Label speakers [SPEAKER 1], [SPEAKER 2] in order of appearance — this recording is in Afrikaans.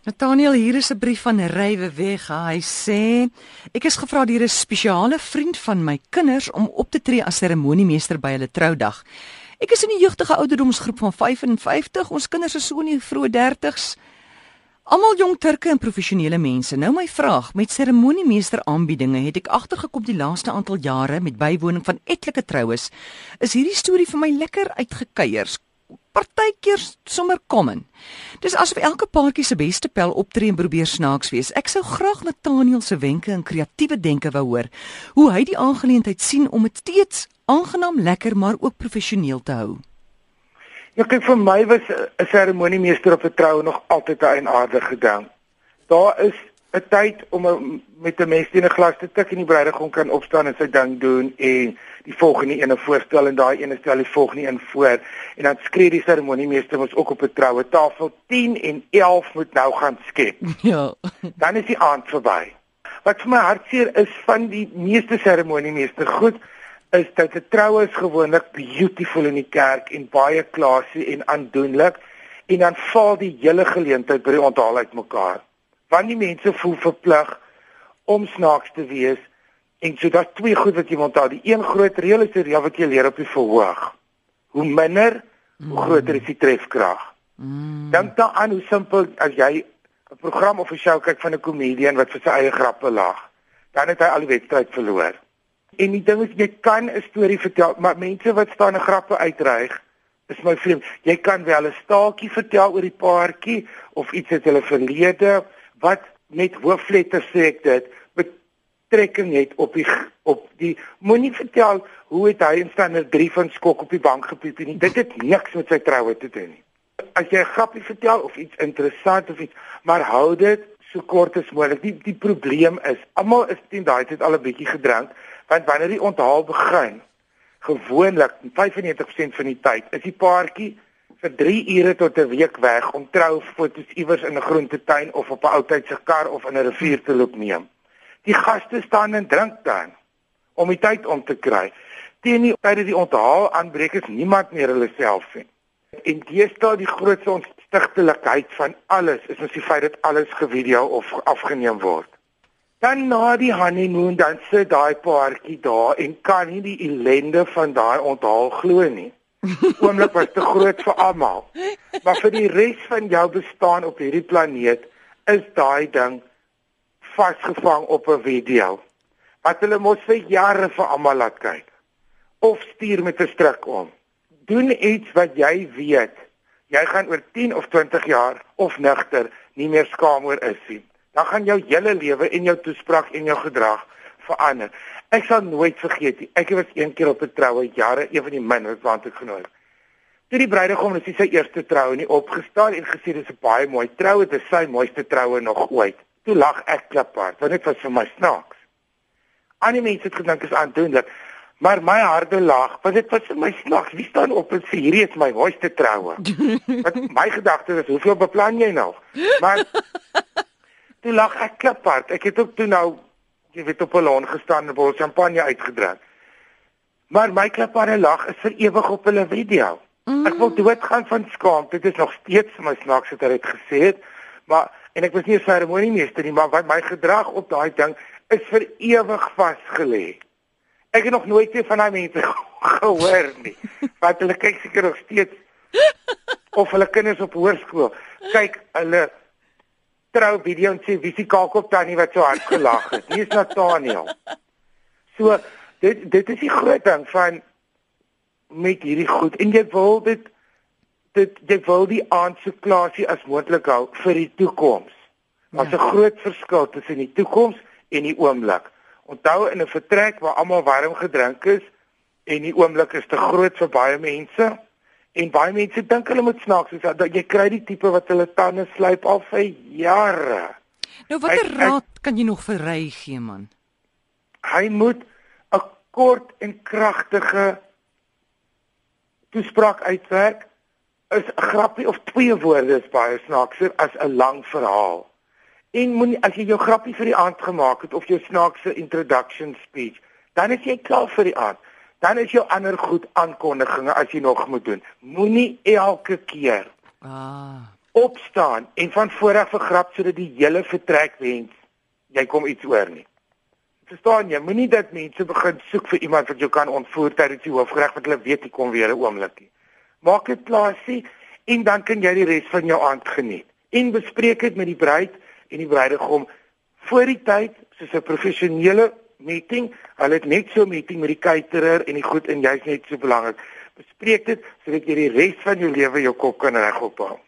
[SPEAKER 1] Nathaniel, hier is 'n brief van Rywe Weg. Hy sê: "Ek is gevra deur 'n spesiale vriend van my kinders om op te tree as seremoniemeester by hulle troudag. Ek is in die jeugtige ouderdomsgroep van 55. Ons kinders is so in die vroeë 30's. Almal jong Turke en professionele mense. Nou my vraag, met seremoniemeester aanbiedinge het ek agtergekom die laaste aantal jare met bywoning van etlike troues. Is hierdie storie vir my lekker uitgekeiers? Partykeer sommer common. Dis asof elke paartjie se beste pel optree en probeer snaaks wees. Ek sou graag Nathaniel se wenke en kreatiewe denke wou hoor. Hoe hy die aangeleentheid sien om dit steeds aangenaam, lekker, maar ook professioneel te hou.
[SPEAKER 2] Ja, kyk vir my was 'n seremoniemeester op 'n troue nog altyd 'n eienaardige ding. Daar is 'n tyd om a, met 'n mens teen 'n glas te tik en die bruidegom kan opstaan en sy ding doen en die volgende ene voorstel en daai ene stel die volgende een voor en dan skree die seremoniemeester ons ook op 'n troue tafel 10 en 11 moet nou gaan skep.
[SPEAKER 1] Ja.
[SPEAKER 2] Dan is die aand verby. Wat vir my hartseer is van die meeste seremoniemeester goed is dat 'n troue is gewoonlik beautiful in die kerk en baie klasie en aandoenlik en dan val die hele geleentheid by die onthaal uitmekaar want die mense voel verplig om snaaks te wees. En so dat twee goed wat jy moet onthou. Die een groot reël is die wat jy leer op die verhoog. Hoe minder hoe groter is die trefkrag mm. dink daaraan hoe simpel as jy 'n program of 'n show kyk van 'n komedian wat vir sy eie grappe lag dan het hy al die wedstryd verloor. En die ding is jy kan 'n storie vertel maar mense wat staan 'n grappe uitreig is my vriend jy kan wel 'n staaltjie vertel oor die paartjie of iets uit hulle verlede wat met hoofletters sê ek dit betrekking het op die op die moenie vertel hoe het hy in standaard 3 van skok op die bank gepiep nie. Dit het niks met sy troue te doen nie. As jy 'n grappie vertel of iets interessant of iets maar hou dit so kort as moontlik die die probleem is almal is teen daai tyd al 'n bietjie gedrank want wanneer die onthaal begin gewoonlik 95% van die tyd is die paartjie vir 3 ure tot 'n week weg om troufoto's iewers in 'n groentetuin of op 'n ou tyd se kar of in 'n rivier te loop neem. Die gaste staan en drink dan om die tyd om te kry. Teen die tyd dat die onthaal aanbreek is niemand meer hulle self nie. En deesdae die grootste ontstigtelikheid van alles is ons die feit dat alles gevideo of afgeneem word. Dan na die honeymoon dan sit daai paartjie daar en kan nie die ellende van daai onthaal glo nie oomblik was te groot vir almal. Maar vir die res van jou bestaan op hierdie planeet is daai ding vasgevang op 'n video. Wat hulle mos vir jare vir almal laat kyk. Of stuur met 'n stryk om. Doen iets wat jy weet. Jy gaan oor 10 of 20 jaar of nigter nie meer skaam oor is nie. Dan gaan jou hele lewe en jou toespraak en jou gedrag verander. Ek sal nooit vergeet nie. Ek was een keer op 'n troue jare, een van die min wat ek genooi. Toe die bruidegom net sy eerste troue nie opgestaan en gesê dis 'n baie mooi troue, dit is sy mooiste troue nog ooit. Toe lag ek klaphard, want dit was vir my snaaks. Ander mense het gedink is aandoenlik, maar my harde lag, want dit was vir my snaaks. Wie staan op en sê hierdie is my mooiste troue? Wat my gedagte is, hoeveel beplan jy nou? Maar toe lag ek klaphard. Ek het ook toe nou jy weet op 'n laan gestaan en bottel champagne uitgedrink. Maar my klipare lag is vir ewig op hulle video. Mm. Ek wil doodgaan van skaamte. Dit is nog steeds my snaaks het hy dit gesê het. Maar en ek was nie 'n seremoniemeester nie, maar wat my gedrag op daai ding is vir ewig vasgelê. Ek het nog nooit weer van daai mense gehoor nie. Want hulle kyk seker nog steeds of hulle kinders op hoërskool kyk hulle trou video en sê wie se kakop tannie wat so hard gelag het. Hier is Nathaniel. So dit dit is die groot ding van met hierdie goed en jy wil dit dit jy wil die aand so klasie as moontlik hou vir die toekoms. Daar's 'n ja. groot verskil tussen die toekoms en die oomblik. Onthou in 'n vertrek waar almal warm gedrink is en die oomblik is te groot vir baie mense. En baie mense dink hulle moet snaaks wees dat jy kry die tipe wat hulle tande slyp al vir jare.
[SPEAKER 1] Nou watter raad ek, kan jy nog vir ry gee man?
[SPEAKER 2] Hy moet 'n kort en kragtige toespraak uitwerk. Is 'n grappie of twee woorde is baie snaakser as 'n lang verhaal. En moenie as jy jou grappie vir die aand gemaak het of jou snaakse introduction speech, dan is jy klaar vir die aand dan is jou ander goed aankondigings as jy nog moet doen. Moenie elke keer.
[SPEAKER 1] Ah.
[SPEAKER 2] opstaan en van vooraf vergrap sodat die hele vertrek wens jy kom iets oor nie. Verstaan jy? Moenie dat mense begin soek vir iemand wat jou kan ontvoer tydens die hoofgereg want hulle weet jy kom weer 'n oomblikie. Maak dit plaasie en dan kan jy die res van jou aand geniet. En bespreek dit met die bruid en die bruidegom voor die tyd soos 'n professionele meeting. Hulle het net so 'n meeting met die caterer en die goed en jy's net so belangrik. Bespreek dit sodat jy die res van jou lewe jou kop kan regop hou.